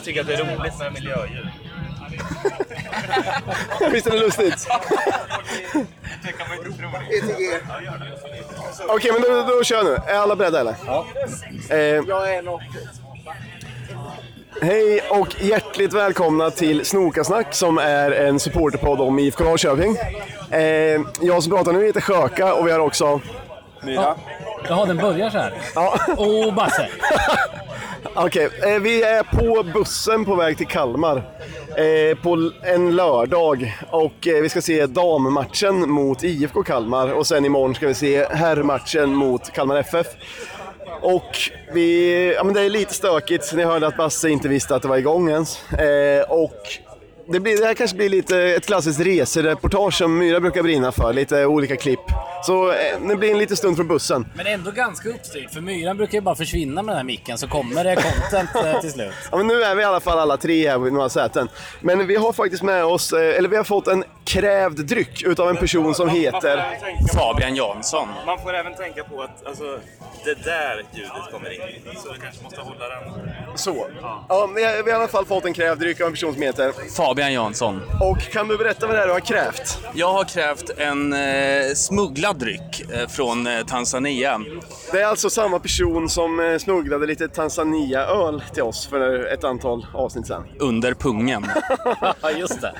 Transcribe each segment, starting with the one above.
Jag tycka att det är roligt med miljöljud. Visst är det lustigt? Det kan man inte tro. Okej, men då, då kör jag nu. Är alla beredda eller? Ja. Eh, Jag är nog... hej och hjärtligt välkomna till Snokasnack som är en supporterpodd om IFK Norrköping. Eh, jag som pratar nu heter Sjöka och vi har också... Myra. Jaha, den börjar så här. Ja, Och Basse. okej. Eh, vi är på bussen på väg till Kalmar. Eh, på en lördag och eh, vi ska se dammatchen mot IFK Kalmar och sen imorgon ska vi se herrmatchen mot Kalmar FF. Och vi, ja men det är lite stökigt, ni hörde att Basse inte visste att det var igång ens. Eh, och det, blir, det här kanske blir lite ett klassiskt resereportage som Myra brukar brinna för, lite olika klipp. Så eh, det blir en liten stund från bussen. Men ändå ganska uppstyrt, för myran brukar ju bara försvinna med den här micken så kommer det content eh, till slut. Ja, men nu är vi i alla fall alla tre här vid några säten. Men vi har faktiskt med oss, eh, eller vi har fått en krävd dryck utav en person som heter... Fabian Jansson. Man får även tänka på att alltså, det där ljudet kommer in. Så du kanske måste hålla den. Så. Ja, vi har, vi har i alla fall fått en krävd dryck av en person som heter... Fabian Jansson. Och kan du berätta vad det är du har krävt? Jag har krävt en eh, smugglad dryck eh, från eh, Tanzania. Det är alltså samma person som eh, smugglade lite Tanzania-öl till oss för ett antal avsnitt sedan. Under pungen. Ja, just det.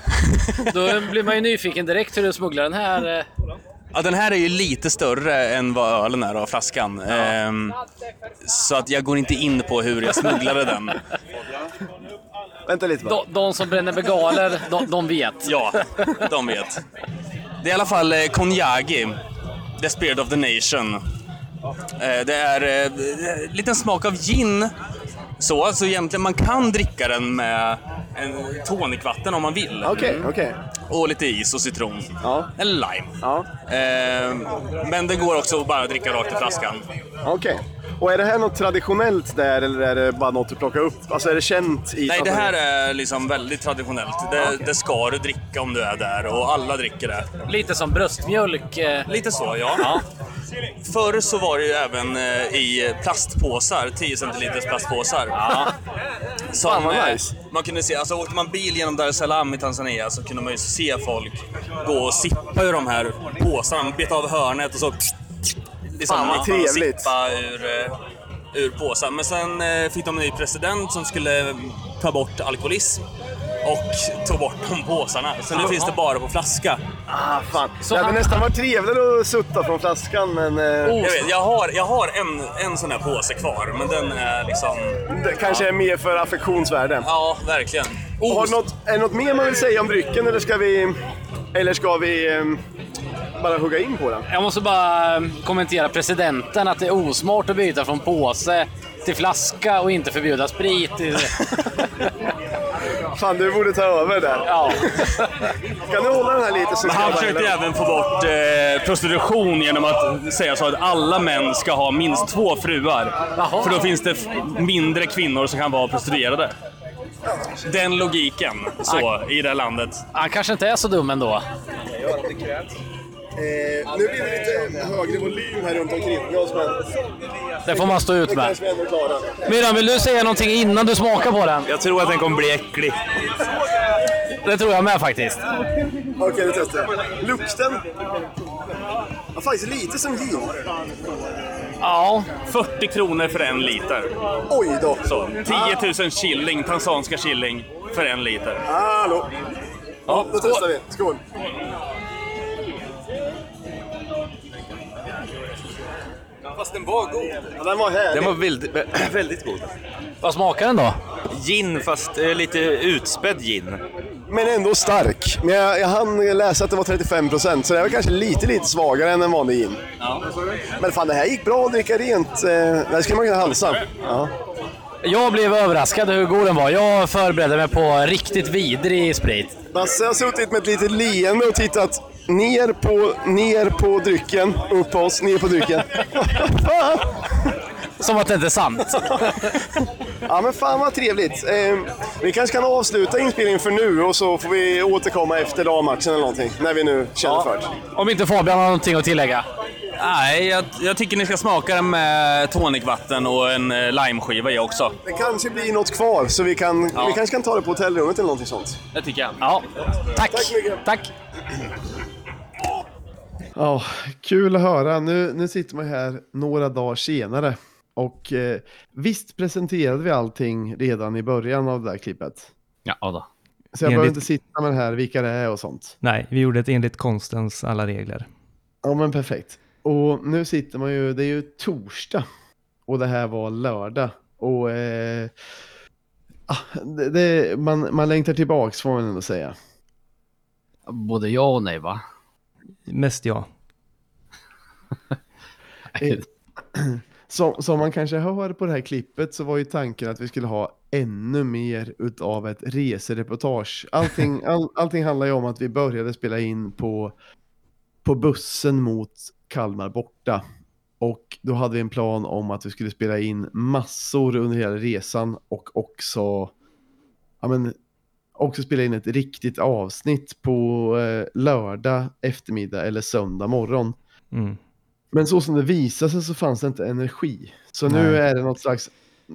Då blir man ju nyfiken direkt hur du smugglar den här. eh. Ja, den här är ju lite större än vad ölen är av flaskan. Ehm, så att jag går inte in på hur jag smugglade den. Vänta lite bara. De, de som bränner begaler, de, de vet. Ja, de vet. Det är i alla fall eh, Konyagi, The Spirit of the Nation. Eh, det är eh, liten smak av gin. Så, alltså egentligen man kan dricka den med en tonicvatten om man vill. Okej, okej. Och lite is och citron. Ja. Eller lime. Ja, Eh, men det går också att bara dricka rakt i flaskan. okej. Och är det här något traditionellt där eller är det bara något du plockar upp? Alltså är det känt i Nej, det här är liksom väldigt traditionellt. Det, det ska du dricka om du är där och alla dricker det. Lite som bröstmjölk. eh. Lite så, ja. Förr så var det ju även eh, i plastpåsar, 10 centiliters plastpåsar. Som, Fan, vad eh, nice. Man kunde se, alltså åkte man bil genom Dar es Salaam i Tanzania så kunde man ju se folk gå och sippa ur de här påsarna. Man bet av hörnet och så... Liksom, Fan, vad trevligt. Sippa ur, eh, ur påsar. Men sen eh, fick de en ny president som skulle ta bort alkoholism. Och tog bort de påsarna. Så nu finns det bara på flaska. Ah, fan. Så det hade han- nästan varit trevligare att sutta från flaskan, men eh, Jag, vet, jag har, jag har en, en sån här påse kvar, men den är liksom... det kanske är mer för affektionsvärde. Ja, verkligen. Har du något, är det något mer man vill säga om drycken, eller ska vi, eller ska vi eh, bara hugga in på den? Jag måste bara eh, kommentera presidenten, att det är osmart att byta från påse till flaska och inte förbjuda sprit. Fan, du borde ta över där. Ja. Kan du hålla den här lite så ska Han försökte även få bort eh, prostitution genom att säga så att alla män ska ha minst två fruar. Jaha. För då finns det mindre kvinnor som kan vara prostituerade. Den logiken så i det här landet. Han kanske inte är så dum ändå. Eh, nu blir det lite högre volym här runt omkring oss, men Det får man stå ut med. vi. Myran, vill du säga någonting innan du smakar på den? Jag tror att den kommer bli äcklig. Det tror jag med faktiskt. Okej, nu testar jag. Lukten? Ja, faktiskt lite som gin. Ja, 40 kronor för en liter. Oj då. Så, 10 000 shilling, tanzanska shilling, för en liter. Hallå. Ja, då testar vi. Skål. Fast den var god. Ja, den var härlig. Den var väldigt, väldigt god. vad smakar den då? Gin, fast eh, lite utspädd gin. Men ändå stark. Men jag, jag hann läsa att det var 35% så det var kanske lite, lite svagare än en vanlig gin. Men fan, det här gick bra att dricka rent. Eh, Det här skulle man kunna halsa. Ja. Jag blev överraskad hur god den var. Jag förberedde mig på riktigt vidrig sprit. Basse har suttit med ett litet leende och tittat ner på, ner på drycken, upp på oss, ner på drycken. Som att det inte är sant. Ja men fan vad trevligt. Eh, vi kanske kan avsluta inspelningen för nu och så får vi återkomma efter dammatchen eller någonting. När vi nu känner för det. Om inte Fabian har någonting att tillägga. Nej, jag, jag tycker ni ska smaka den med tonicvatten och en eh, limeskiva i också. Det kanske blir något kvar, så vi, kan, Ja. vi kanske kan ta det på hotellrummet eller någonting sånt. Det tycker jag. Ja, tack. Tack. Tack. Ja, kul att höra. Nu, nu sitter man här några dagar senare. Och eh, visst presenterade vi allting redan i början av det där klippet. Ja, då. Så jag Enligt- behöver inte sitta med det här, vilka det är och sånt. Nej, vi gjorde det enligt konstens alla regler. Ja, men perfekt. Och nu sitter man ju, det är ju torsdag. Och det här var lördag. Och eh, ah, det, det, man, man längtar tillbaks får man ändå säga. Både ja och nej, va? Mest jag. Som, som man kanske hör på det här klippet så var ju tanken att vi skulle ha ännu mer utav ett resereportage. Allting, all, allting handlar ju om att vi började spela in på, på bussen mot Kalmar borta. Och då hade vi en plan om att vi skulle spela in massor under hela resan och också, ja men, också spela in ett riktigt avsnitt på eh, lördag eftermiddag eller söndag morgon. Mm. Men så som det visade sig så fanns det inte energi. Så nu Nej. är det något slags,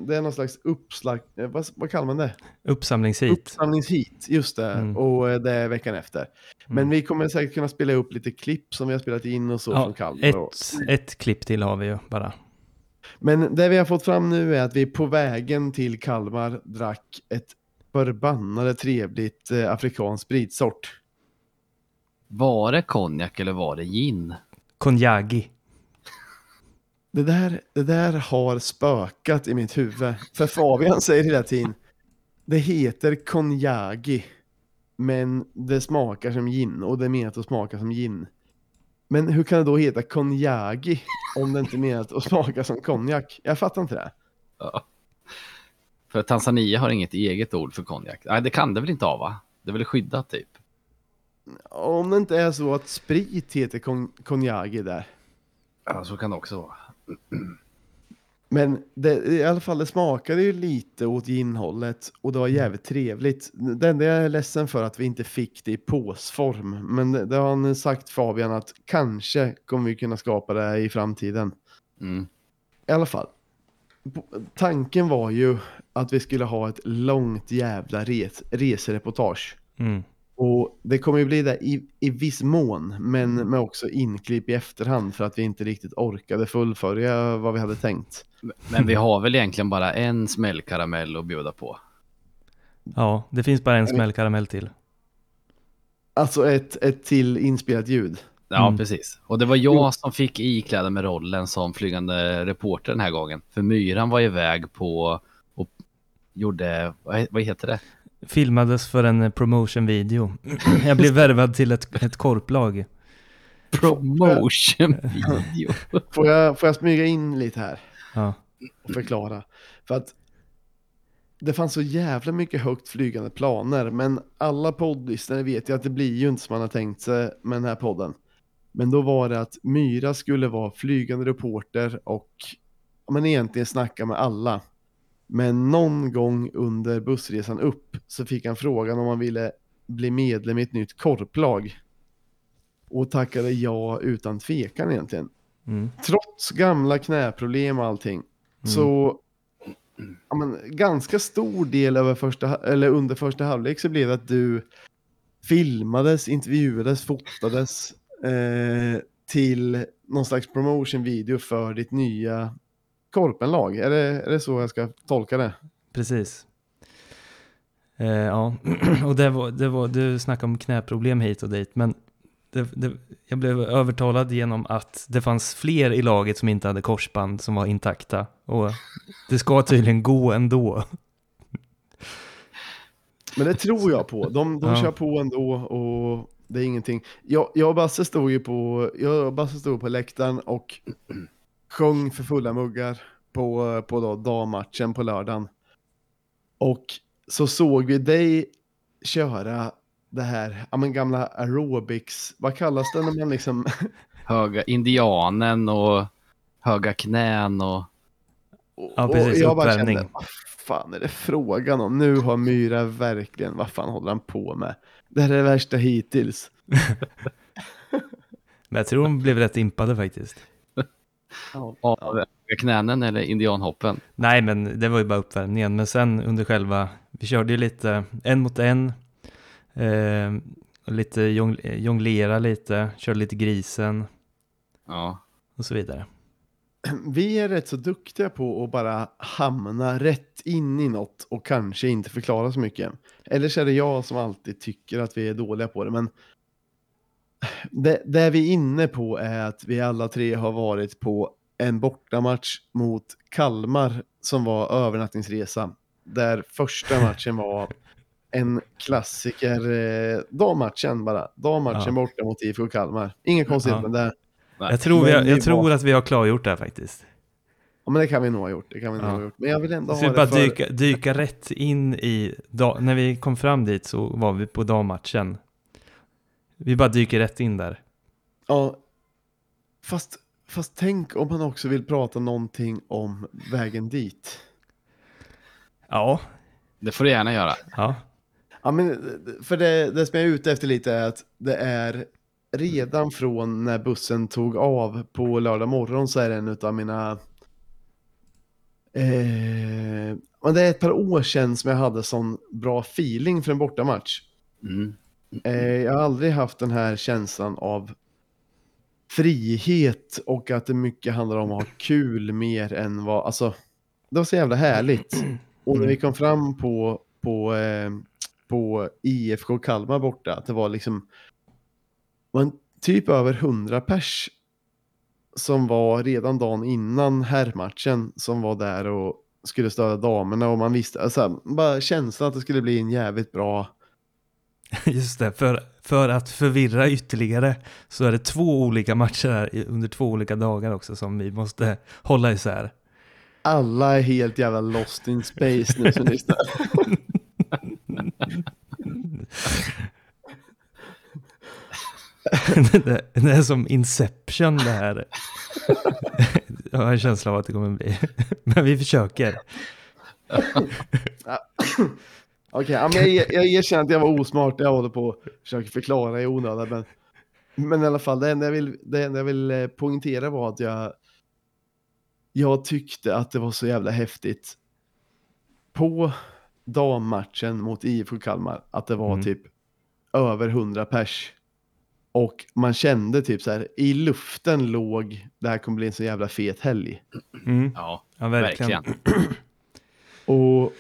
det är något slags uppslag, eh, vad, vad kallar man det? Uppsamlingshit. Uppsamlingshit, just det. Mm. Och eh, det är veckan efter. Men Mm. vi kommer säkert kunna spela upp lite klipp som vi har spelat in och så från Ja, Kalmar. och- ett, ett klipp till har vi ju bara. Men det vi har fått fram nu är att vi på vägen till Kalmar drack ett förbannade trevligt eh, afrikanskt spritsort. Var det konjak eller var det gin? Konjagi. Det där, det där har spökat i mitt huvud. För Fabian säger hela tiden, det heter konjagi, men det smakar som gin och det är menat att smaka som gin. Men hur kan det då heta konjagi om det inte är menat att smaka som konjak? Jag fattar inte det. För Tanzania har inget eget ord för konjak. Nej, det kan det väl inte ha, va? Det är väl skyddat typ. Om det inte är så att sprit heter kon konjagi där. Ja, så kan det också vara. Men det, i alla fall det smakade ju lite åt ginhållet och det var jävligt trevligt. Det enda jag är ledsen för att vi inte fick det i påsform. Men det, det har han sagt Fabian att kanske kommer vi kunna skapa det i framtiden. Mm. I alla fall. Tanken var ju att vi skulle ha ett långt jävla res, resereportage. Mm. Och det kommer ju bli det i, i viss mån, men med också inklipp i efterhand för att vi inte riktigt orkade fullfölja vad vi hade tänkt. Men vi har väl egentligen bara en smällkaramell att bjuda på. Ja, det finns bara en smällkaramell till. Alltså ett, ett till inspelat ljud. Ja, Mm. precis. Och det var jag som fick ikläda mig rollen som flygande reporter den här gången. För Myran var iväg på gjorde, vad he- vad heter det? Filmades för en promotion-video. Jag blev värvad till ett, ett korplag. Promotion video. Får jag, får jag smyga in lite här Ja. och förklara? För att det fanns så jävla mycket högt flygande planer, men alla poddlyssnare vet ju att det blir ju inte som man har tänkt sig med den här podden. Men då var det att Myra skulle vara flygande reporter och men egentligen snacka med alla. Men någon gång under bussresan upp så fick han frågan om han ville bli medlem i ett nytt korplag. Och tackade ja utan tvekan egentligen Mm. trots gamla knäproblem och allting, så ja, men, ganska stor del över första, eller under första halvlek så blev det att du filmades, intervjuades, fotades eh, till någon slags promotion-video för ditt nya korpenlag. Är det, är det så jag ska tolka det? Precis. Eh, ja, och det var, det var, du snackade om knäproblem hit och dit, men det, det, jag blev övertalad genom att det fanns fler i laget som inte hade korsband som var intakta. Och det ska tydligen gå ändå. Men det tror jag på. De, de Ja. kör på ändå och det är ingenting. Jag, jag och Basse stod ju på, jag och Basse stod på läktaren och sjöng för fulla muggar på, på då dammatchen på lördagen. Och så såg vi dig köra det här, ja men gamla aerobics, vad kallas det när man liksom, Höga indianen och höga knän och och, Ja, precis, jag bara uppvärmning. kände, vad fan är det frågan om? Nu har Myra verkligen, vad fan håller han på med? Det här är det värsta hittills. Men jag tror de blev rätt impade faktiskt. Ja. Av knänen eller indianhoppen? Nej, men det var ju bara uppvärmningen. Men sen under själva, vi körde ju lite en mot en. Eh, och lite jong, jonglera lite, körde lite grisen Ja. och så vidare. Vi är rätt så duktiga på att bara hamna rätt in i något och kanske inte förklara så mycket. Eller så är det jag som alltid tycker att vi är dåliga på det, men det, det vi är inne på är att vi alla tre har varit på en bortamatch mot Kalmar som var övernattningsresa. Där första matchen var en klassiker, eh, dammatchen bara. Dammatchen Ja. borta mot IFK Kalmar. Inget konstigt Ja. med det. Nej. Jag tror, har- jag tror att vi har klargjort det här faktiskt. Ja, men det kan vi nog ha gjort. Det kan vi nog Ja. ha gjort. Men jag vill ändå ha vi bara för... dyka, dyka rätt in i, da, när vi kom fram dit så var vi på dammatchen. Vi bara dyker rätt in där. Ja, fast, fast tänk om man också vill prata någonting om vägen dit. Ja, Det får du gärna göra. ja. Ja, men för det, det som jag är ute efter lite är att det är redan från när bussen tog av på lördag morgon så är det en av mina... Eh, men det är ett par år sedan som jag hade sån bra feeling för en bortamatch. Mm. Eh, jag har aldrig haft den här känslan av frihet och att det mycket handlar om att ha kul mer än vad, alltså, det var så jävla härligt. Och när vi kom fram på, på, eh, på IFK Kalmar borta, att det var liksom, en typ över 100 pers som var redan dagen innan herrmatchen som var där och skulle stödja damerna och man visste, alltså, bara känslan att det skulle bli en jävligt bra Just det, för, för att förvirra ytterligare så är det två olika matcher här under två olika dagar också som vi måste hålla isär. Alla är helt jävla lost in space nu som lyssnar. det, det är som Inception det här. Jag har en känsla av att det kommer bli. Men vi försöker. Okej, men jag, jag erkänner att jag var osmart. Jag håller på att försöka förklara i onödan. Men, men i alla fall, det enda jag vill, det enda jag vill eh, poängtera var att jag, jag tyckte att det var så jävla häftigt på dammatchen mot IFK Kalmar att det var Mm. typ över 100 pers. Och man kände typ så här, i luften låg, det här kommer bli en så jävla fet helg. Mm. Ja, Ja, verkligen. verkligen. Och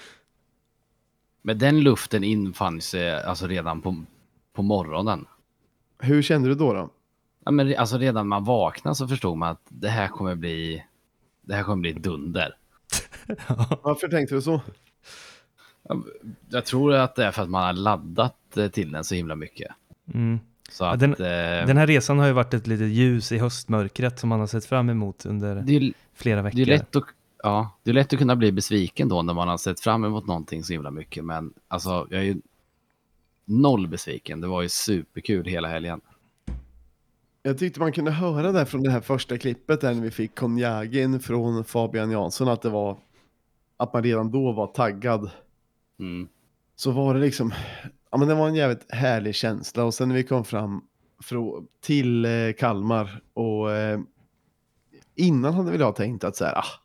Men den luften infann sig alltså redan på, på morgonen. hur kände du då? då? Ja, men alltså redan när man vaknade så förstod man att det här kommer bli, det här kommer bli dunder. Varför tänkte du så? Jag tror att det är för att man har laddat eh, till den så himla mycket. Mm. Så Ja, att, den- eh, Den här resan har ju varit ett litet ljus i höstmörkret som man har sett fram emot under det, är, flera det, veckor. är lätt att, ja, det är lätt att kunna bli besviken då när man har sett fram emot någonting så himla mycket. Men alltså, jag är ju noll besviken. Det var ju superkul hela helgen. Jag tyckte man kunde höra där från det här första klippet där när vi fick konjagen från Fabian Jansson att det var att man redan då var taggad. Mm. Så var det liksom, ja men det var en jävligt härlig känsla och sen när vi kom fram till eh, Kalmar och eh, innan hade väl jag tänkt att så här, ah,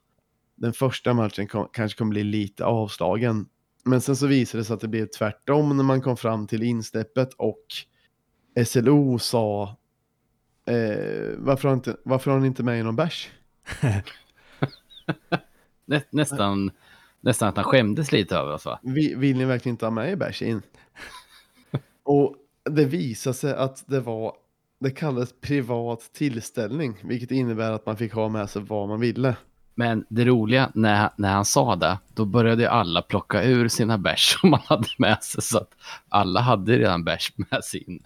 den första matchen kom, kanske kommer bli lite avslagen. Men sen så visade det sig att det blev tvärtom när man kom fram till insläppet och SLO sa eh, varför, har inte, varför har ni inte med i någon bärs? Nä, nästan, nästan att han skämdes lite över oss va? Vi, vill ni verkligen inte ha med i bärs in? och det visade sig att det var, det kallades privat tillställning, vilket innebär att man fick ha med sig vad man ville. Men det roliga, när, när han sa det, då började alla plocka ur sina bärs som man hade med sig. Så att alla hade redan bärs med sig in.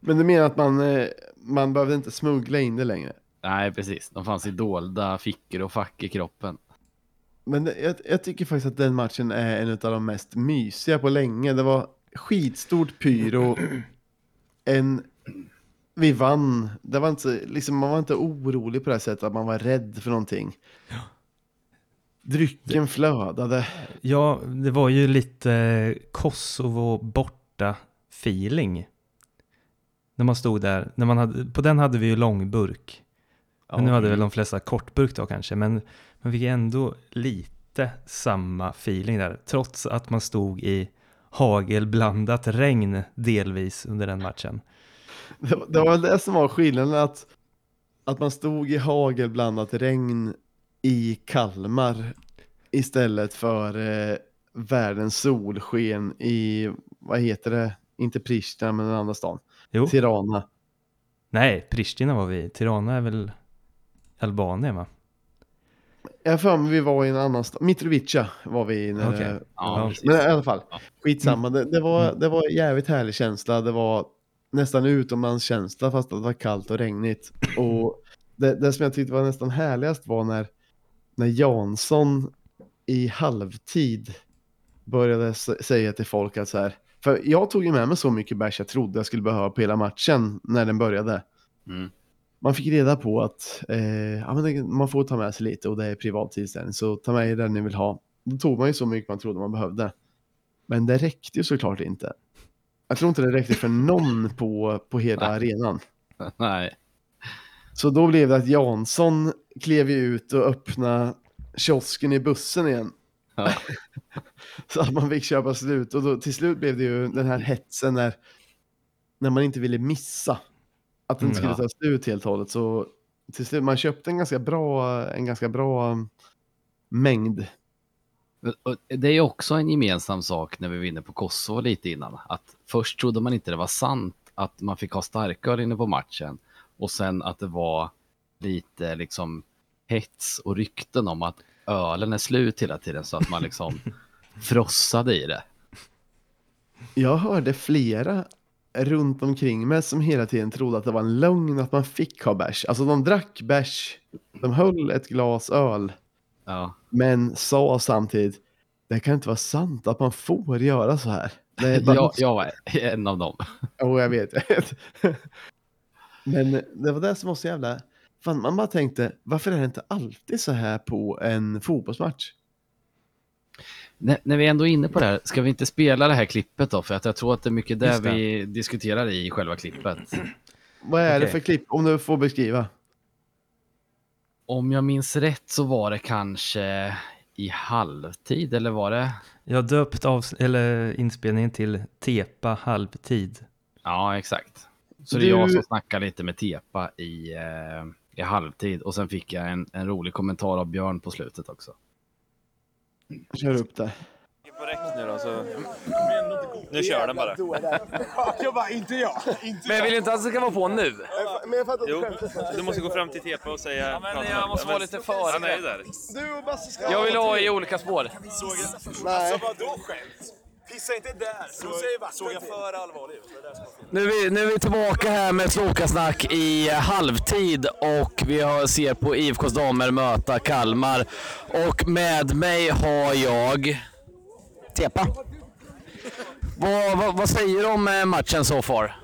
Men du menar att man, eh, man behövde inte smuggla in det längre? Nej, precis. De fanns i dolda fickor och fack i kroppen. Men jag, jag tycker faktiskt att den matchen är en av de mest mysiga på länge. Det var skitstort pyro. En... Vi vann. Det var inte, liksom, man var inte orolig på det här sättet att man var rädd för någonting. Drycken flödade. Ja, det var ju lite Kosovo borta feeling. När man stod där, när man hade, på den hade vi ju långburk. Men nu hade väl de flesta kortburk då kanske, men man fick ändå lite samma feeling där, trots att man stod i hagelblandat regn delvis under den matchen. Det, var- det var det som var skillnaden, att, att man stod i hagelblandat regn i Kalmar istället för eh, världens solsken i, vad heter det, inte Pristina men den andra stan, Jo, Tirana. nej, Pristina var vi. Tirana är väl Albanien va? Jag för mig vi var i en annan stad, Mitrovica var vi i. När Okej. det, Ja, men i alla fall, skitsamma. Det, det, var, det var en jävligt härlig känsla. Det var nästan utomlandskänsla fast att det var kallt och regnigt. Och det, det som jag tyckte var nästan härligast var när, när Jansson i halvtid började säga till folk att så här, för jag tog ju med mig så mycket bärs jag trodde jag skulle behöva på hela matchen när den började. Mm. Man fick reda på att eh, ja, men det, man får ta med sig lite och det är privat tillställning så ta med er det ni vill ha. Då tog man ju så mycket man trodde man behövde. Men det räckte ju såklart inte. Jag tror inte det räckte för någon på, på hela Nej. arenan. Nej. Så då blev det att Jansson klev ut och öppnade kiosken i bussen igen. Ja. så att man fick köpa slut. Och då, till slut blev det ju den här hetsen när, när man inte ville missa. Att den Mm, skulle ja. ta slut helt och hållet. Så till slut, man köpte en ganska bra, en ganska bra um, mängd. Det är också en gemensam sak när vi vinner på Kosovo lite innan. Att först trodde man inte det var sant att man fick ha starköl inne på matchen. Och sen att det var lite liksom hets och rykten om att ölen är slut hela tiden så att man liksom frossade i det. Jag hörde flera runt omkring mig som hela tiden trodde att det var en lögn att man fick ha bärs. Alltså de drack bärs, de höll ett glas öl. Ja, Men sa samtidigt, det kan inte vara sant att man får göra så här. Det är bara... jag, jag var en av dem. Jo, vet. Jag vet. Men det var det som var så jävla... Fan, man bara tänkte, varför är det inte alltid så här på en fotbollsmatch? När, när vi ändå är inne på det här, ska vi inte spela det här klippet då? För att jag tror att det är mycket det det. vi diskuterar i själva klippet. Vad är det Okej. för klipp, om du får beskriva? Om jag minns rätt så var det kanske i halvtid, eller var det? Jag har döpt av, eller inspelningen till Tepa halvtid. Ja, exakt. Så det är Du- jag som snackar lite med Tepa i, eh, i halvtid. Och sen fick jag en, en rolig kommentar av Björn på slutet också. Kör upp det. På räck nu då, så... Nu kör den bara. Jag bara, inte jag. Men jag vill inte att det ska vara på nu. Men jag fattar Jo, du måste gå fram till Tepa och säga... Ja, men jag måste vara lite före. Han är ju där. Du och Basse ska... Jag vill ha i olika spår. Nej. Alltså vadå skämt? Pissa inte där. Så. Såg jag för allvarlig ut? Nu är, vi, nu är vi tillbaka här med Slokasnack i halvtid och vi har, ser på IFKs damer möta Kalmar. Och med mig har jag... Tepa. Vad, vad, vad säger du om matchen matchen so far?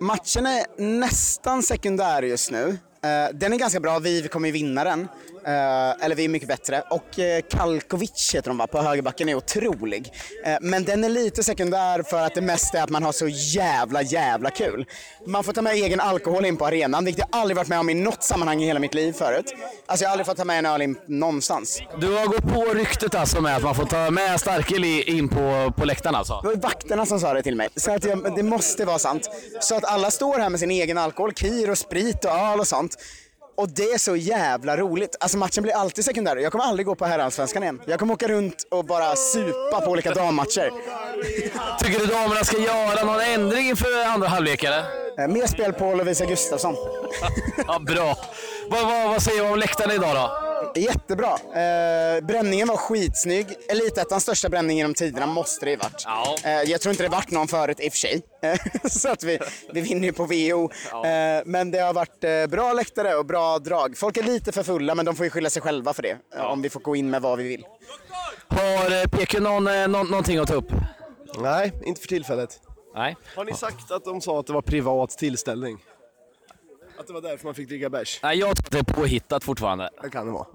Matchen är nästan sekundär just nu. Eh, den är ganska bra, vi kommer ju vinna den. Eh, eller vi är mycket bättre. Och uh, Kalkovic heter de va, på högerbacken är otrolig. Eh, men den är lite sekundär för att det mesta är att man har så jävla jävla kul. Man får ta med egen alkohol in på arenan, vilket jag aldrig varit med om i något sammanhang i hela mitt liv förut. Alltså jag har aldrig fått ta med en öl in någonstans. Du har gått på ryktet alltså med att man får ta med starköl in på, på läktaren alltså? Det var vakterna som sa det till mig. Så att jag, det måste vara sant. Så att alla står här med sin egen alkohol, kir och sprit och öl och sånt. Och det är så jävla roligt. Alltså matchen blir alltid sekundär. Jag kommer aldrig gå på herrallsvenskan igen. Jag kommer åka runt och bara supa på olika dammatcher. Tycker du damerna ska göra någon ändring inför andra halvlek eller? Eh, Mer spel på Lovisa Gustafsson. Ja, bra. Vad, vad, vad säger du om läktaren idag då? Jättebra. Eh, bränningen var skitsnygg. Elitettans största bränning genom tiderna måste det ju varit. Ja. Eh, jag tror inte det varit någon förut i och för sig. Eh, så att vi, vi vinner ju på VO. Eh, men det har varit eh, bra läktare och bra drag. Folk är lite för fulla men de får ju skylla sig själva för det. eh, Om vi får gå in med vad vi vill. Har PQ någon, eh, nå- någonting att ta upp? Nej, inte för tillfället. Nej. Har ni sagt att de sa att det var privat tillställning? Att det var därför man fick dricka bärs? Nej, jag tror att det är påhittat fortfarande. Det kan det vara.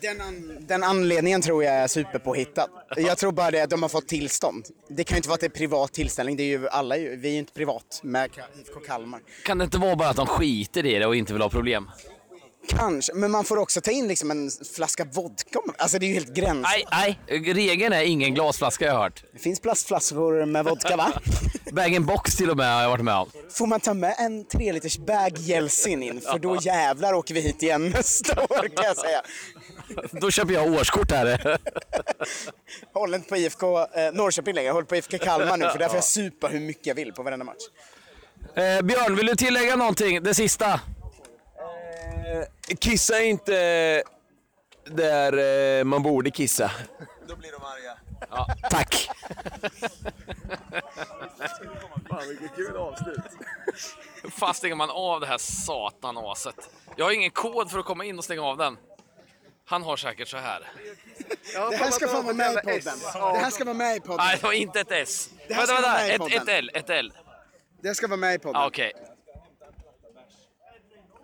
Den, an- den anledningen tror jag är superpåhittad. Jag tror bara det att de har fått tillstånd. Det kan ju inte vara att det är privat tillställning. Det är ju alla, ju- vi är ju inte privat med IFK Kalmar. Kan det inte vara bara att de skiter i det och inte vill ha problem? Kanske, men man får också ta in liksom en flaska vodka. Alltså det är ju helt gräns. Nej, nej. Regeln är ingen glasflaska jag har hört. Det finns plastflaskor med vodka va? Bag-in-box till och med har jag varit med om. Får man ta med en 3 liters bag Jeltsin in? För då jävlar åker vi hit igen nästa år kan jag säga. Då köper jag årskort här. Håller inte på IFK eh, Norrköping längre, jag håller på IFK Kalmar nu för där får jag supa hur mycket jag vill på varenda match. Eh, Björn, vill du tillägga någonting? Det sista? Kissa inte där eh, man borde kissa. Då blir de arga. Ja, tack. Fan vilket kul avslut. Hur fan stänger man av det här satanaset? Jag har ingen kod för att komma in och stänga av den. Han har säkert så här. Det här ska fan vara med i podden. Det här ska vara med i podden. Nej, det var inte ett S. Det här Vänta, ska vara vänta. med i Ett, podden. ett L, ett L. Det här ska vara med i podden. Ja, Okej.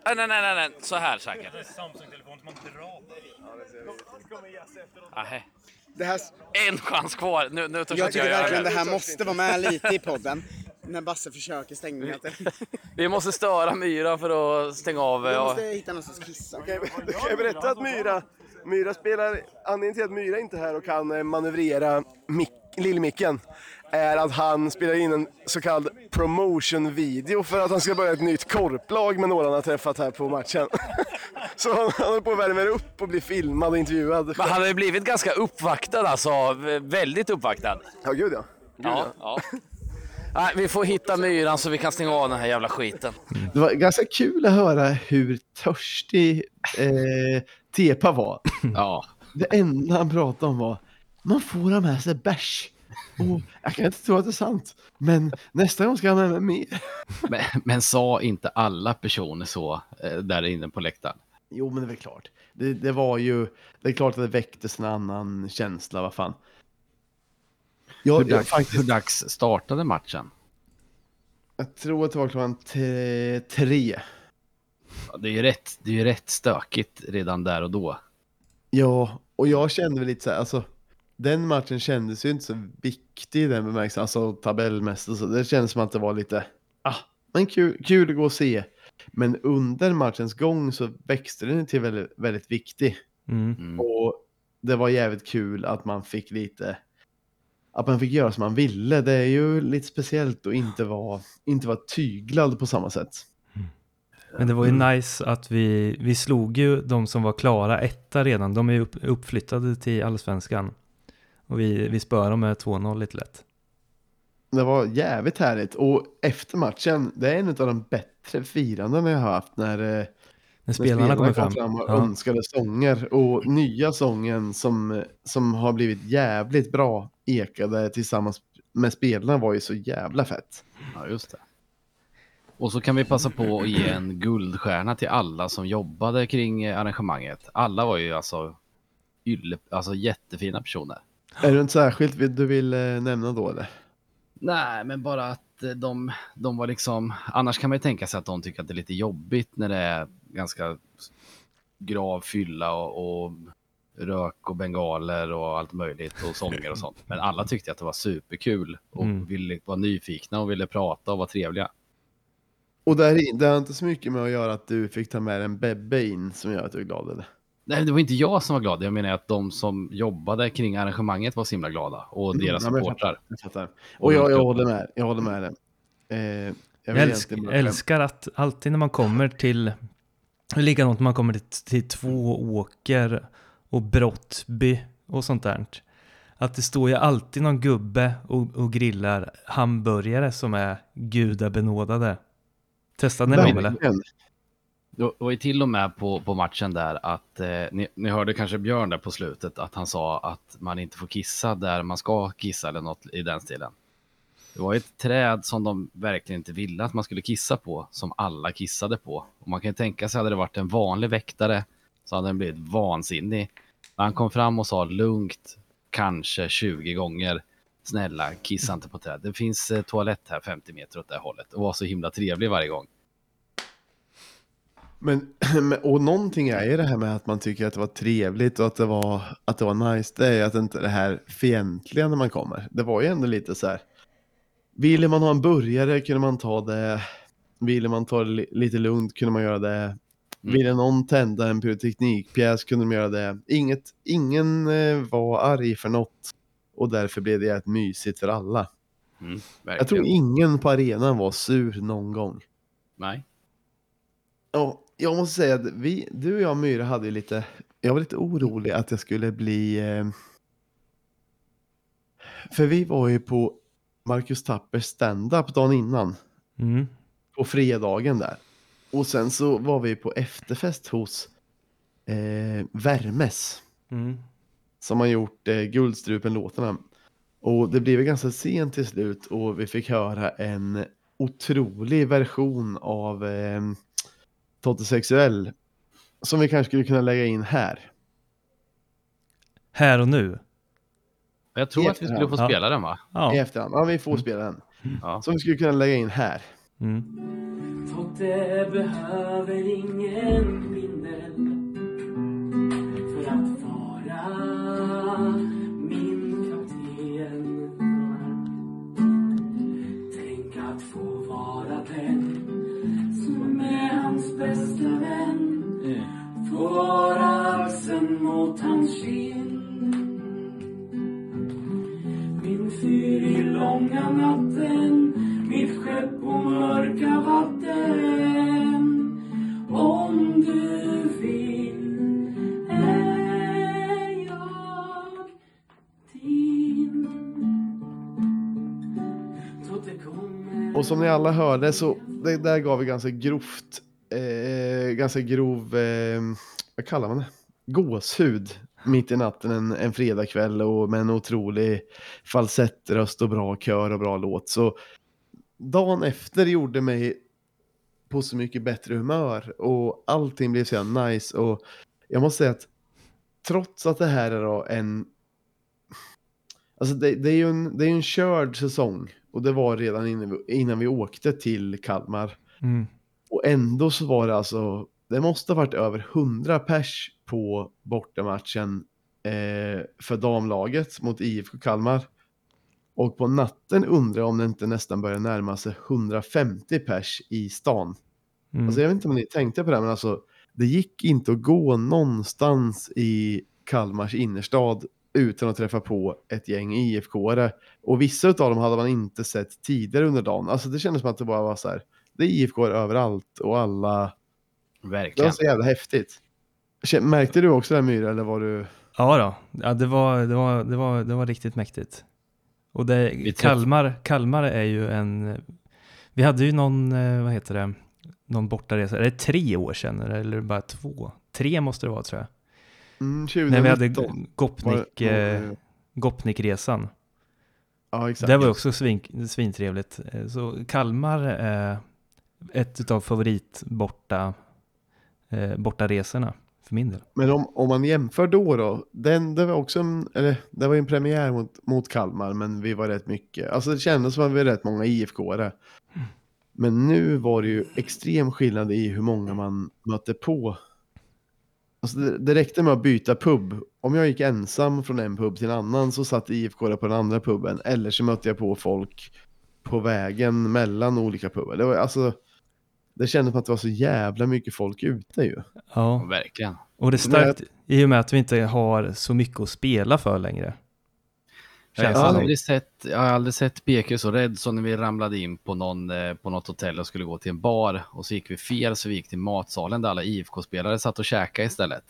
Nej, nej, nej, nej, nej, så här säkert. Nej. Det här, En chans kvar. Nu, nu jag inte tycker göra verkligen det det. här måste vara med lite i podden. När Basse försöker stänga det. Vi måste störa Myra för att stänga av. Jag Ja. måste hitta någonstans att kissa. Kan jag, kan jag berätta att Myra, Myra spelar, anledningen till att Myra inte är här och kan eh, manövrera mick, lillmicken är att han spelar in en så kallad promotion-video för att han ska börja ett nytt korplag med några han har träffat här på matchen. Så han han håller på att värma upp och bli filmad och intervjuad. Men han hade blivit ganska uppvaktad alltså. Väldigt uppvaktad. Ja, gud ja. Gud, Ja, ja. Nej, vi får hitta myran så vi kan stänga av den här jävla skiten. Det var ganska kul att höra hur törstig eh, Tepa var. Ja, Det enda han pratade om var man får ha med sig bärs. Och jag kan inte tro att det är sant. Men nästa gång ska jag med mig men, men sa inte alla personer så eh, där inne på läktaren? Jo, men det är väl klart. Det, det var ju, det är klart att det väcktes en annan känsla, vad fan. Jag, Hur dags, faktiskt, hur dags startade matchen? jag tror att det var klockan tre. Ja, Det är ju rätt, det är rätt stökigt redan där och då. Ja, och jag kände väl lite så här, alltså den matchen kändes ju inte så viktig i den bemärkelsen, alltså tabellmässigt och så. Det kändes som att det var lite, ah, men kul, kul att gå och se. Men under matchens gång så växte den till väldigt, väldigt viktig. Mm. Mm. Och det var jävligt kul att man fick lite, att man fick göra som man ville. Det är ju lite speciellt att inte vara, inte vara tyglad på samma sätt. Men det var ju nice att vi, vi slog ju de som var klara etta redan. De är ju upp, uppflyttade till allsvenskan. Och vi, vi spöade dem med 2-0 lite lätt. Det var jävligt härligt och efter matchen, det är en av de bättre firanden jag har haft när, eh, När spelarna kommer fram. kom och Ja. önskade sånger och nya sången som, som har blivit jävligt bra ekade tillsammans med spelarna var ju så jävla fett. Ja, just det. Och så kan vi passa på att ge en guldstjärna till alla som jobbade kring arrangemanget. Alla var ju alltså, ylle, alltså jättefina personer. Är det inte särskilt du vill eh, nämna då eller? Nej, men bara att eh, de, de var liksom... Annars kan man ju tänka sig att de tycker att det är lite jobbigt när det är ganska grav fylla och, och rök och bengaler och allt möjligt och sånger och sånt. Men alla tyckte att det var superkul och Mm. ville vara nyfikna och ville prata och vara trevliga. Och det, är, det har inte så mycket med att göra att du fick ta med en bebbe in som gör att du är glad eller? Nej, det var inte jag som var glad. Jag menar att de som jobbade kring arrangemanget var så himla glada och Mm, deras jag supportrar. Jag fattar. Och jag, jag håller med, jag håller med dig. Eh, jag Jag älsk, älskar att alltid när man kommer till, likadant när man kommer till, till Tvååker och Brottby och sånt där. Att det står ju alltid någon gubbe och, och grillar hamburgare som är gudabenådade. Testade ni dem eller? Det var ju till och med på, på matchen där att eh, ni, ni hörde kanske Björn där på slutet att han sa att man inte får kissa där man ska kissa eller något i den stilen. Det var ett träd som de verkligen inte ville att man skulle kissa på som alla kissade på. Och man kan ju tänka sig hade det varit en vanlig väktare så hade den blivit vansinnig. Men han kom fram och sa lugnt, kanske 20 gånger. Snälla, kissa inte på träd. Det finns eh, toalett här 50 meter åt det här hållet. Och var så himla trevlig varje gång. Men, och någonting är ju det här med att man tycker att det var trevligt och att det var, att det var nice. Det är ju att inte det här fientliga när man kommer. Det var ju ändå lite så här. Ville man ha en burgare kunde man ta det. Ville man ta det li- lite lugnt kunde man göra det. Ville någon tända en pyroteknikpjäs kunde de göra det. Inget, ingen eh, var arg för något och därför blev det jävligt mysigt för alla. Mm, Jag tror ingen på arenan var sur någon gång. Nej. Ja, jag måste säga att vi, du och jag Myra hade ju lite, jag var lite orolig att jag skulle bli... Eh, för vi var ju på Marcus Tappers stand-up dagen innan. Mm. På fredagen där. Och sen så var vi på efterfest hos eh, Värmes. Mm. Som har gjort eh, Guldstrupen-låtarna. Och det blev ganska sent till slut och vi fick höra en otrolig version av eh, Totte Sexuell. Som vi kanske skulle kunna lägga in här. Här och nu. Jag tror att vi skulle få Ja. spela den va? Ja. I efterhand. Ja, vi får spela den. Ja. Som vi skulle kunna lägga in här. Mm. Totte behöver ingen mot hans kind. Min fyr i långa natten, mitt skepp på mörka vatten. Om du vill är jag din. Och som ni alla hörde så det där gav vi ganska grovt, eh, ganska grov, eh, vad kallar man det? Gåshud mitt i natten en, en fredagkväll och med en otrolig falsettröst och bra kör och bra låt. Så dagen efter gjorde mig på så mycket bättre humör och allting blev så jävla nice och jag måste säga att trots att det här är då en Alltså det, det är ju en, det är en körd säsong och det var redan innan vi, innan vi åkte till Kalmar. Mm. Och ändå så var det alltså, det måste ha varit över 100 pers på bortamatchen eh, för damlaget mot IFK Kalmar. Och på natten undrar jag om det inte nästan börjar närma sig 150 pers i stan. Mm. Alltså jag vet inte om ni tänkte på det, men alltså det gick inte att gå någonstans i Kalmars innerstad utan att träffa på ett gäng IFK-are. Och vissa av dem hade man inte sett tidigare under dagen. Alltså det kändes som att det bara var så här, det är IFK överallt och alla... Det var Verkligen. så jävla häftigt. Märkte du också det Myra, eller var du... Ja då, ja, det, var, det, var, det, var, det var riktigt mäktigt. Och det, Kalmar, Kalmar är ju en, vi hade ju någon, eh, vad heter det, någon bortaresa, är det tre år sedan eller bara två? Tre måste det vara tror jag. Mm, När vi hade 2019. Gopnik, Var- eh, var- Gopnikresan. Ja, exakt. Det var ju också svin, svintrevligt. Eh, Så Kalmar är ett av favorit borta, eh, bortaresorna för min del. Men om, om man jämför då då, den, det var också en, eller det var ju en premiär mot, mot Kalmar, men vi var rätt mycket, alltså det kändes som att vi var rätt många IFK-are. Men nu var det ju extrem skillnad i hur många man mötte på. Alltså det, det räckte med att byta pub. Om jag gick ensam från en pub till en annan så satt IFK på den andra puben. Eller så mötte jag på folk på vägen mellan olika pubar. Det var alltså, det kändes som att det var så jävla mycket folk ute ju. Ja, Verkligen. och det är starkt i och med att vi inte har så mycket att spela för längre. Jag har, det aldrig sett, jag har aldrig sett BK så rädd som när vi ramlade in på, någon, eh, på något hotell och skulle gå till en bar och så gick vi fel så vi gick till matsalen där alla IFK-spelare satt och käkade istället.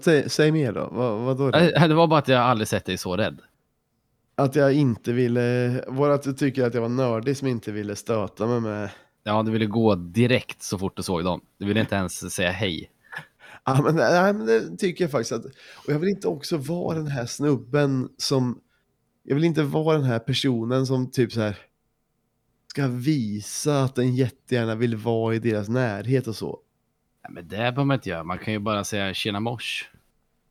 Säg, säg mer då, vad, vad då? Eh, Det var bara att jag aldrig sett dig så rädd. Att jag inte ville, det att du tycker att jag var nördig som inte ville stöta mig med... Ja, du ville gå direkt så fort du såg dem. Du ville inte ens säga hej. Ja men, nej, men det tycker jag faktiskt att, och jag vill inte också vara den här snubben som, jag vill inte vara den här personen som typ så här ska visa att den jättegärna vill vara i deras närhet och så. Nej, men det behöver man inte göra. Man kan ju bara säga tjena mors.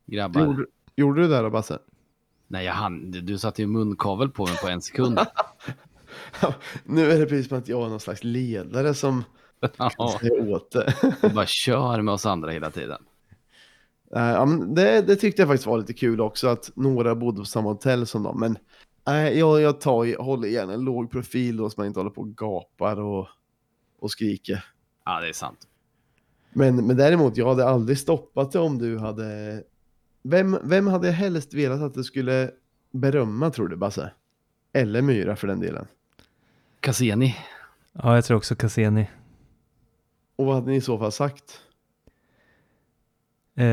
Grabbar. Gjorde, gjorde du det där då Basse? Nej, jag hann. Du satte ju munkavel på mig på en sekund. Nu är det precis som att jag är någon slags ledare som Ja, säger åt det. bara kör med oss andra hela tiden. Ja, men det, det tyckte jag faktiskt var lite kul också att några bodde på samma hotell som dem. Men nej, jag, jag tar, håller gärna en låg profil då så man inte håller på och gapar och, och skriker. Ja, det är sant. Men, men däremot, jag hade aldrig stoppat det om du hade... Vem, vem hade jag helst velat att du skulle berömma tror du Basse? Eller Myra för den delen. Cassini. Ja, jag tror också Cassini. Och vad hade ni i så fall sagt? Eh,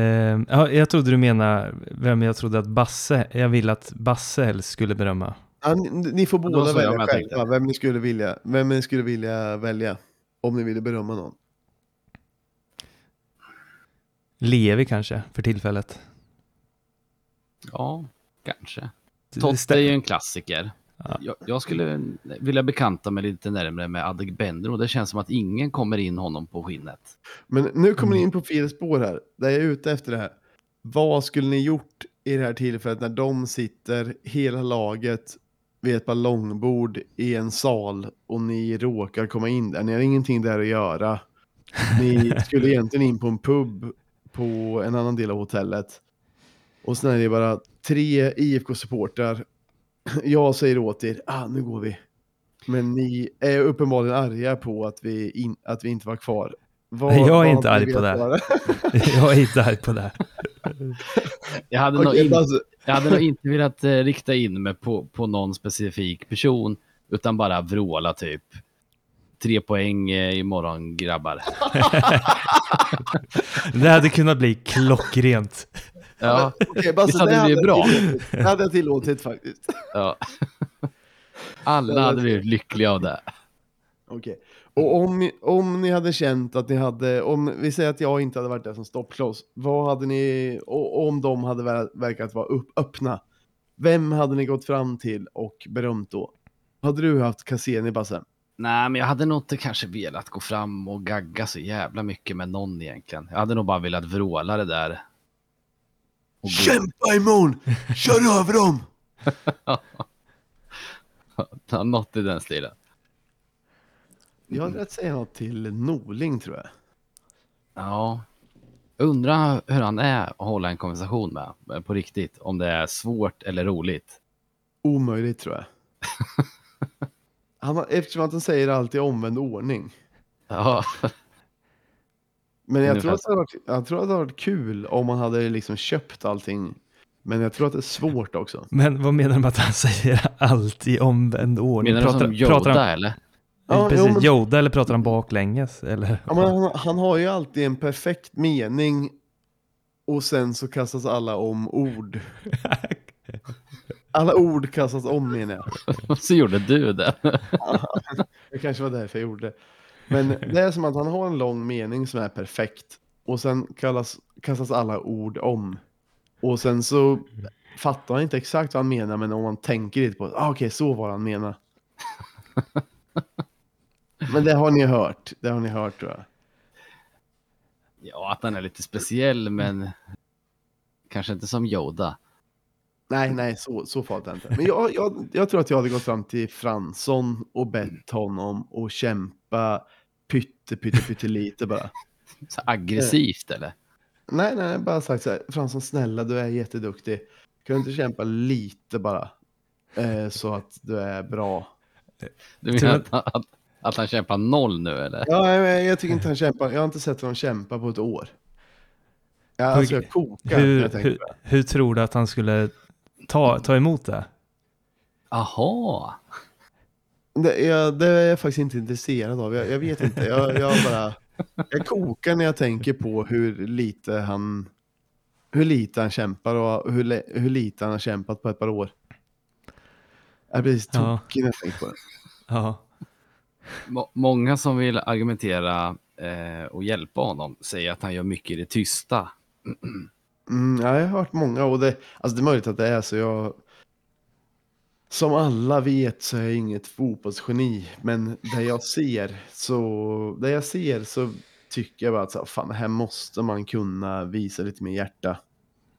ja, jag trodde du menar vem jag trodde att Basse, jag vill att Basse helst skulle berömma. Ja, ni, ni får båda välja själva tänkte. vem ni, skulle vilja, vem ni skulle vilja välja. Om ni ville berömma någon. Levi kanske, för tillfället. Ja, kanske. Totte är ju en klassiker. Jag, jag skulle vilja bekanta mig lite närmare med Adegbenro. Det känns som att ingen kommer in honom på skinnet. Men nu kommer Mm. ni in på fel spår här. Där jag är ute efter det här. Vad skulle ni gjort i det här tillfället när de sitter, hela laget, vid ett par långbord i en sal och ni råkar komma in där? Ni har ingenting där att göra. Ni skulle egentligen in på en pub på en annan del av hotellet. Och sen är det bara tre IFK-supportrar. Jag säger åt er, ah, nu går vi. Men ni är uppenbarligen arga på att vi, in, att vi inte var kvar. Vad- jag är inte arg på det. jag är inte arg på det. Jag hade, nog, Okej, in, alltså- jag hade nog inte velat eh, rikta in mig på, på någon specifik person, utan bara vråla typ. Tre poäng eh, imorgon grabbar. Det hade kunnat bli klockrent. Ja, Basse, visst hade det blivit jag bra? Det hade jag tillåtit faktiskt. Ja. Alla hade blivit lyckliga av det. Okej. Och om, om ni hade känt att ni hade, om vi säger att jag inte hade varit där som stoppkloss, vad hade ni, och om de hade ver- verkat vara upp, öppna, vem hade ni gått fram till och berömt då? Hade du haft Cassini, Basse? Nej, men jag hade nog inte kanske velat gå fram och gagga så jävla mycket med någon egentligen. Jag hade nog bara velat vråla det där. Och Kämpa imorgon! Kör över dem! Något i den stilen. Jag hade rätt säga något till Norling tror jag. Ja. Undrar hur han är att hålla en konversation med eh, på riktigt. Om det är svårt eller roligt. Omöjligt tror jag. Han, eftersom att han säger allt i omvänd ordning. Ja. Men jag tror, att det hade varit, jag tror att det hade varit kul om man hade liksom köpt allting. Men jag tror att det är svårt också. Men vad menar du med att han säger allt i omvänd ordning? Menar du som Yoda, han, eller? Ja, Precis, jo, men- Yoda eller pratar han baklänges? Eller? Ja, men han, han har ju alltid en perfekt mening och sen så kastas alla om ord. Alla ord kastas om menar jag. Så gjorde du det. Det kanske var därför jag gjorde det. Men det är som att han har en lång mening som är perfekt och sen kallas, kastas alla ord om. Och sen så fattar han inte exakt vad han menar men om man tänker lite på det, ah, okej så var han menar. Men det har ni hört, det har ni hört tror jag. Ja, att han är lite speciell, men kanske inte som Yoda. Nej, nej, så, så farligt är det inte. Men jag, jag, jag tror att jag hade gått fram till Fransson och bett honom att kämpa pytte, pytte, pytte lite bara. Så aggressivt, eller? Nej, nej, bara sagt så här. Fransson, snälla, du är jätteduktig. Kan du inte kämpa lite bara? Eh, så att du är bra. Du menar att, att, att han kämpar noll nu, eller? Ja, jag, jag tycker inte han kämpar. Jag har inte sett honom kämpa på ett år. Ja, alltså jag kokar hur, jag hur, hur tror du att han skulle ta, ta emot det? Aha. Det, jag, det är jag faktiskt inte intresserad av. Jag, jag vet inte. Jag, jag bara... Jag kokar när jag tänker på hur lite han... Hur lite han kämpar och hur, hur lite han har kämpat på ett par år. Jag blir Ja. tokig när jag tänker på det. Ja. Må- Många som vill argumentera eh, och hjälpa honom säger att han gör mycket i det tysta. Mm, ja, jag har hört många och det, alltså det är möjligt att det är så. Jag, som alla vet så är jag inget fotbollsgeni, men det jag ser så, det jag ser så tycker jag bara att så, här, fan, det här måste man kunna visa lite mer hjärta.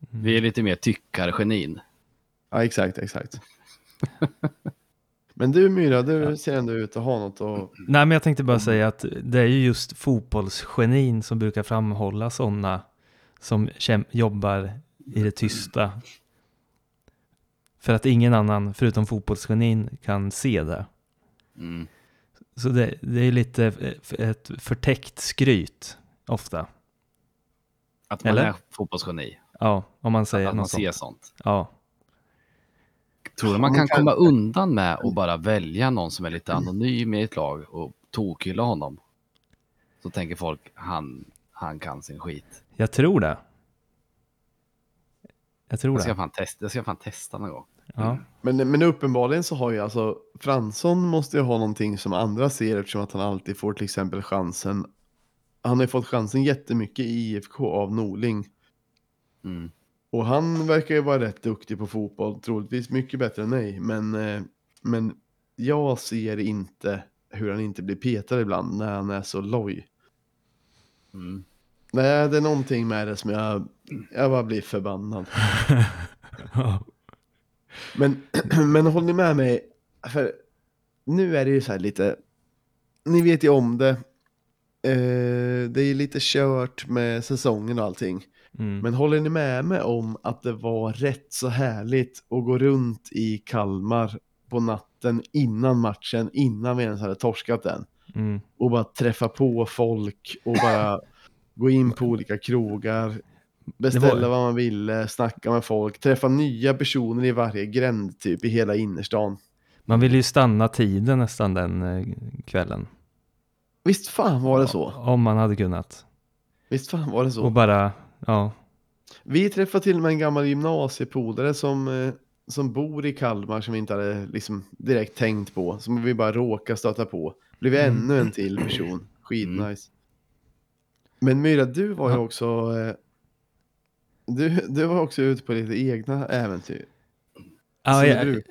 Vi är lite mer tyckargenin. Ja, exakt, exakt. Men du Myra, du ser ändå ut att ha något och Nej, men jag tänkte bara säga att det är ju just fotbollsgenin som brukar framhålla sådana som jobbar i det tysta. För att ingen annan förutom fotbollsgenin kan se det. Mm. Så det, det är lite ett förtäckt skryt ofta. Att man Eller? är fotbollsgeni. Ja, om man säger Att man något ser sånt. sånt. Ja. Tror du man kan komma undan med att bara välja någon som är lite anonym i ett lag och tokhylla honom? Så tänker folk, han, han kan sin skit. Jag tror det. Jag tror Jag ska det. fan testa, jag ska fan testa någon gång. Ja. Men, men uppenbarligen så har ju alltså Fransson måste ju ha någonting som andra ser eftersom att han alltid får till exempel chansen. Han har ju fått chansen jättemycket i IFK av Norling. Mm. Och han verkar ju vara rätt duktig på fotboll, troligtvis mycket bättre än mig. Men, eh, men jag ser inte hur han inte blir petad ibland när han är så loj. Mm. Nej, det är någonting med det som jag, jag bara blir förbannad. Men, men håller ni med mig? För nu är det ju så här lite, ni vet ju om det. Eh, det är lite kört med säsongen och allting. Mm. Men håller ni med mig om att det var rätt så härligt att gå runt i Kalmar på natten innan matchen, innan vi ens hade torskat den? Mm. Och bara träffa på folk och bara gå in på olika krogar, beställa vad man ville, snacka med folk, träffa nya personer i varje gränd typ i hela innerstan. Man ville ju stanna tiden nästan den eh, kvällen. Visst fan var det så? Om man hade kunnat. Visst fan var det så? Och bara, ja. Vi träffade till och med en gammal gymnasiepolare som, eh, som bor i Kalmar som vi inte hade liksom direkt tänkt på. Som vi bara råkade stöta på. Blev Mm. ännu en till person. Skitnice. Men Myra, du var ju också... Du, du var också ute på lite egna äventyr. Ja, jag,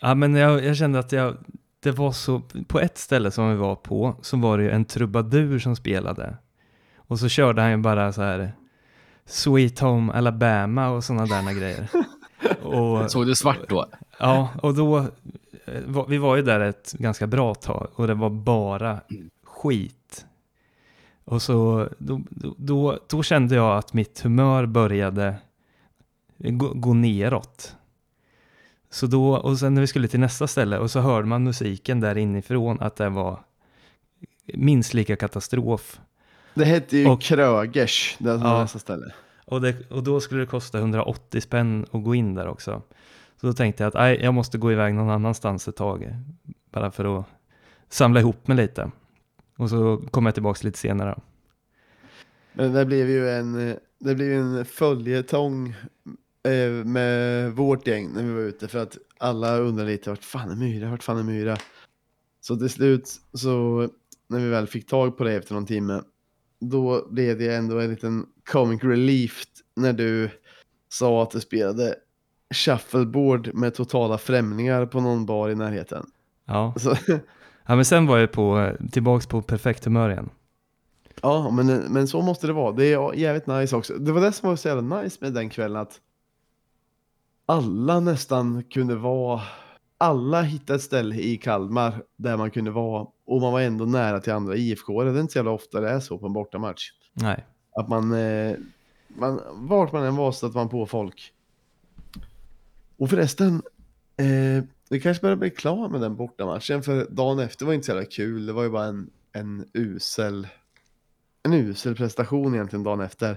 ja men jag, jag kände att jag, det var så, på ett ställe som vi var på så var det ju en trubadur som spelade. Och så körde han ju bara så här Sweet Home Alabama och sådana där grejer. Och, Såg du svart då? Ja, och då, eh, vi var ju där ett ganska bra tag och det var bara skit. Och så, då, då- då, kände jag att mitt humör började gå, gå neråt. Så då, och sen när vi skulle till nästa ställe och så hörde man musiken där inifrån att det var minst lika katastrof. Det hette ju Och- Krögers, det som Ja. nästa ställe. Och, det, och då skulle det kosta 180 spänn att gå in där också. Så då tänkte jag att nej, jag måste gå iväg någon annanstans ett tag. Bara för att samla ihop mig lite. Och så kom jag tillbaka lite senare. Men det blev ju en, det blev en följetong eh, med vårt gäng när vi var ute för att alla undrade lite vart fan är Myra, vart fan är Myra? Så till slut så när vi väl fick tag på det efter någon timme då blev det ändå en liten comic relief när du sa att du spelade shuffleboard med totala främlingar på någon bar i närheten. Ja. Så, ja, men sen var jag på, tillbaks på perfekt humör igen. Ja, men, men så måste det vara. Det är jävligt nice också. Det var det som var så jävla nice med den kvällen att alla nästan kunde vara, alla hittade ett ställe i Kalmar där man kunde vara och man var ändå nära till andra IFK. Det är inte så jävla ofta det är så på en bortamatch. Nej. Att man, eh, man vart man än var stötte man på folk. Och förresten, eh, det kanske börjar bli klar med den bortamatchen för dagen efter var inte så jävla kul. Det var ju bara en, en usel en usel prestation egentligen dagen efter.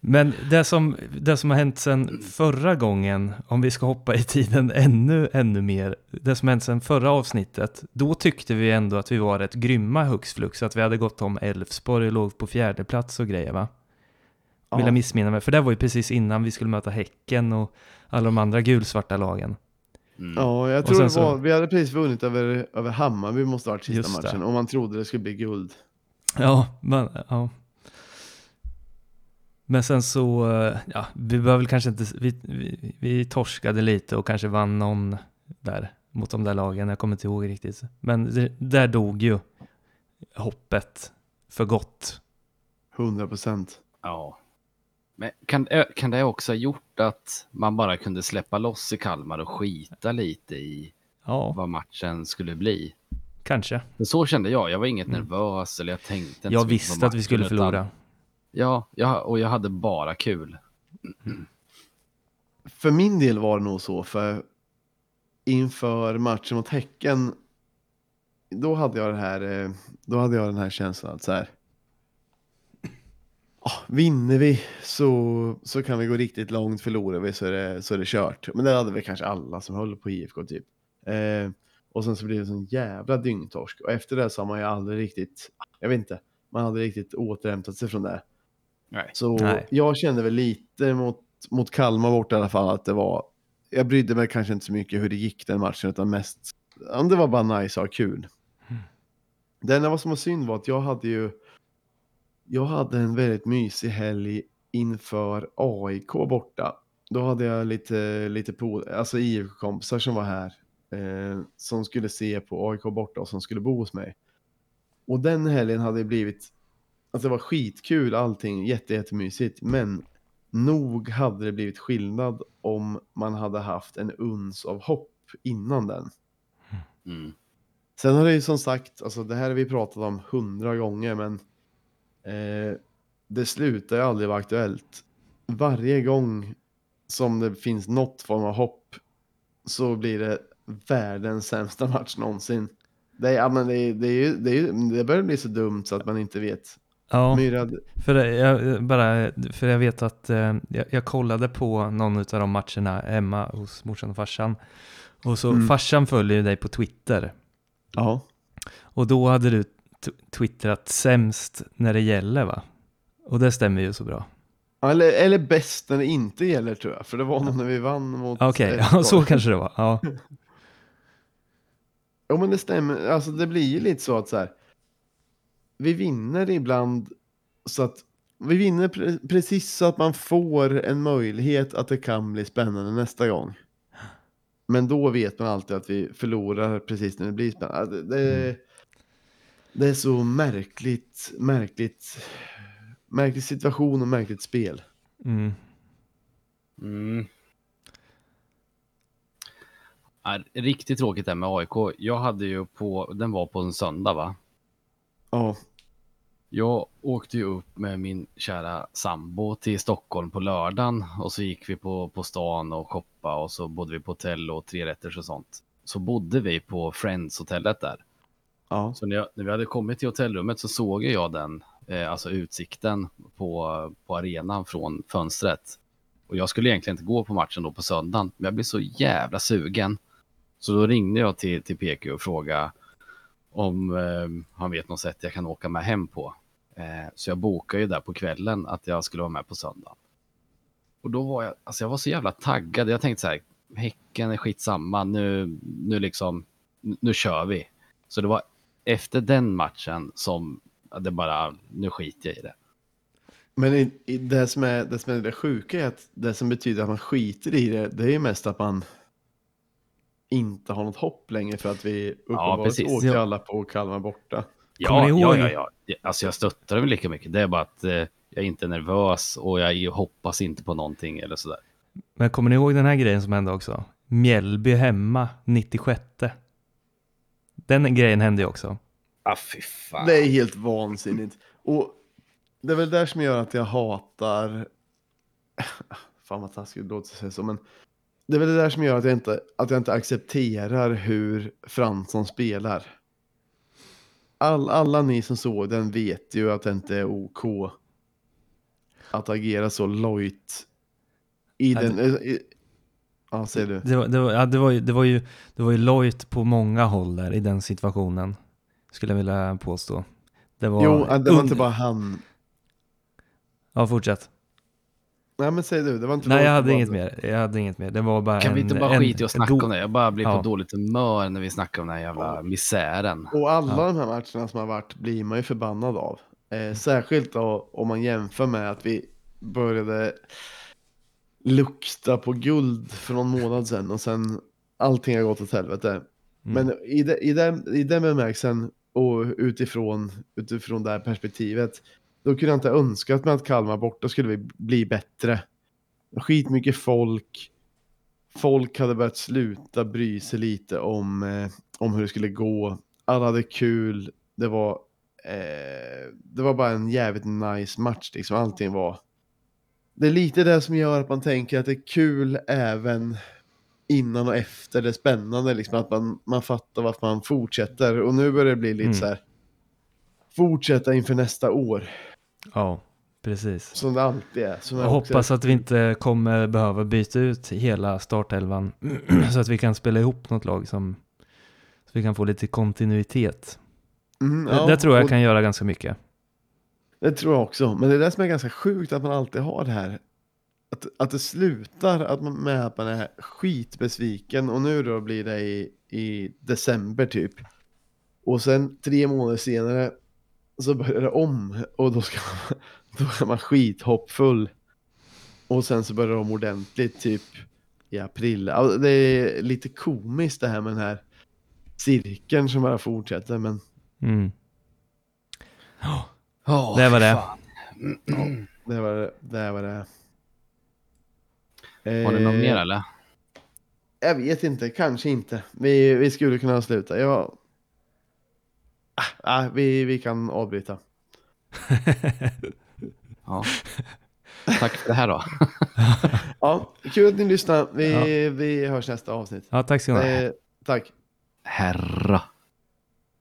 Men det som, det som har hänt sen förra gången, om vi ska hoppa i tiden ännu, ännu mer, det som har hänt sen förra avsnittet, då tyckte vi ändå att vi var rätt grymma flux, att vi hade gått om Elfsborg och låg på fjärde plats och grejer va? Vill Ja. jag missminna mig, för det var ju precis innan vi skulle möta Häcken och alla de andra gulsvarta lagen. Ja, jag tror det så- var, vi hade precis vunnit över, över Hammarby måste ha varit sista Just det. matchen och man trodde det skulle bli guld. Ja, men, ja. Men sen så, eh, ja, vi behöver väl kanske inte, vi, vi, vi torskade lite och kanske vann någon där mot de där lagen, jag kommer inte ihåg riktigt. Men det, där dog ju hoppet för gott. 100 procent. Ja. Men kan, kan det också ha gjort att man bara kunde släppa loss i Kalmar och skita lite i Ja. vad matchen skulle bli? Kanske. Men så kände jag. Jag var inget nervös eller jag tänkte inte Jag visste att vi skulle förlora. utan- Ja, jag, och jag hade bara kul. För min del var det nog så, för inför matchen mot Häcken då hade jag det här, eh, då hade jag den här känslan att så här. Vinner vi så, så kan vi gå riktigt långt, förlorar vi så är, det, så är det kört. Men det hade vi kanske alla som höll på IFK typ. Eh, och sen så blev det sån jävla dyngtorsk. Och efter det så har man ju aldrig riktigt, jag vet inte, man hade riktigt återhämtat sig från det. Nej. Så Nej. jag kände väl lite mot, mot Kalmar bort i alla fall att det var, jag brydde mig kanske inte så mycket hur det gick den matchen utan mest, det var bara nice ha kul. Det enda som var synd var att jag hade ju, jag hade en väldigt mysig helg inför AIK borta. Då hade jag lite, lite på, alltså IFK-kompisar som var här, eh, som skulle se på AIK borta och som skulle bo hos mig. Och den helgen hade blivit, alltså det var skitkul allting, jätte, jättemysigt, men nog hade det blivit skillnad om man hade haft en uns av hopp innan den. Mm. Sen har det ju som sagt, alltså det här har vi pratat om hundra gånger, men eh, det slutar ju aldrig vara aktuellt. Varje gång som det finns något form av hopp så blir det världens sämsta match någonsin. Det, är, ja, men det, det, är ju, det, är, ju- det börjar bli så dumt så att man inte vet. Ja, Myrad, för jag, bara, för jag vet att eh, jag, jag kollade på någon av de matcherna hemma hos morsan och farsan. Och så Mm. farsan följer dig på Twitter. ja. Och då hade du twittrat sämst när det gäller va? Och det stämmer ju så bra. Eller, eller bäst när det inte gäller tror jag, för det var nog när vi vann mot... Okej, eh, ja, så kanske det var. Ja. Jo men det stämmer, alltså det blir ju lite så att så här. Vi vinner ibland så att vi vinner pre- precis så att man får en möjlighet att det kan bli spännande nästa gång. Men då vet man alltid att vi förlorar precis när det blir spännande. Alltså, Det, det är så märkligt, märkligt, märklig situation och märkligt spel. Mm. Mm. Ja, riktigt tråkigt där med AIK. Jag hade ju på, den var på en söndag va? Ja, Jag åkte ju upp med min kära sambo till Stockholm på lördagen och så gick vi på, på stan och shoppa och så bodde vi på hotell och tre rätters och sånt. Så bodde vi på Friends-hotellet där ja, Så när, jag, när vi hade kommit till hotellrummet så såg jag den, eh, alltså utsikten på, på arenan från fönstret. Och jag skulle egentligen inte gå på matchen då på söndagen, men jag blev så jävla sugen. Så då ringde jag till, till PQ och frågade om eh, han vet något sätt jag kan åka med hem på. Eh, så jag bokade ju där på kvällen att jag skulle vara med på söndagen. Och då var jag, alltså jag var så jävla taggad. Jag tänkte så här, Häcken är skitsamma, nu, nu liksom, nu kör vi. Så det var efter den matchen som det bara, nu skiter jag i det. Men i, i det, som är, det som är det sjuka är att det som betyder att man skiter i det, det är ju mest att man inte har något hopp längre för att vi uppenbarligen Ja. alla på Kalmar borta. Kommer Ja, ja, ja, ja. Alltså jag stöttar väl lika mycket. Det är bara att eh, jag är inte nervös och jag hoppas inte på någonting eller sådär. Men kommer ni ihåg den här grejen som hände också? Mjällby hemma, 96. Den grejen hände ju också. Ah, fy fan. Det är helt vansinnigt. Och det är väl där som gör att jag hatar... Fan vad taskigt det låter att säga så, men det är väl det där som gör att jag inte, att jag inte accepterar hur Fransson spelar. All, alla ni som såg den vet ju att det inte är OK att agera så lojt i den... I, ja, säger du. Det var, det var, ja, det var, ju, det var ju, det var ju lojt på många håll där i den situationen. Skulle jag vilja påstå. Det var, Jo, det var inte bara han. Ja, fortsätt. Nej, men säg du, det var inte Nej, jag hade inget mer. Jag hade inget mer. Det var bara Kan en, vi inte bara en, skita i att snacka om det? Jag bara blir Ja. på dåligt humör när vi snackar om den här jävla misären. Och alla Ja. de här matcherna som har varit blir man ju förbannad av. Eh, särskilt då om man jämför med att vi började lukta på guld för någon månad sedan och sen allting har gått åt helvete. Mm. Men i, de, i, den, i den bemärkelsen och utifrån, utifrån det här perspektivet, då kunde jag inte önskat mig att Kalmar borta skulle vi bli bättre. Skitmycket folk. Folk hade börjat sluta bry sig lite om, eh, om hur det skulle gå. Alla hade kul. Det var, eh, det var bara en jävligt nice match. Liksom. Allting var... Det är lite det som gör att man tänker att det är kul även innan och efter det spännande, liksom att man, man fattar varför man fortsätter. Och nu börjar det bli lite Mm. så här, fortsätta inför nästa år, Ja, precis. som det alltid är. Som Jag är hoppas att vi inte kommer behöva byta ut hela startelvan så att vi kan spela ihop något lag som så vi kan få lite kontinuitet. Mm, det, ja, det tror jag och- kan göra ganska mycket. Det tror jag också, men det är det som är ganska sjukt att man alltid har det här. Att, att det slutar att man, med att man är skitbesviken och nu då blir det i, i december typ. Och sen tre månader senare så börjar det om och då, ska man, då är man skithoppfull. Och sen så börjar det om ordentligt typ i april. Alltså, det är lite komiskt det här med den här cirkeln som bara fortsätter men Mm. Åh, det var det. fan. det var det. det, var det. Har du något Eh, mer eller? Jag vet inte, kanske inte. Vi, vi skulle kunna sluta. Jag... Ah, ah, vi, vi kan avbryta. Ja. Tack för det här då. Ja, kul att ni lyssnar. Vi, Ja. vi hörs nästa avsnitt. Ja, tack ska ni ha. Eh, tack. Herra.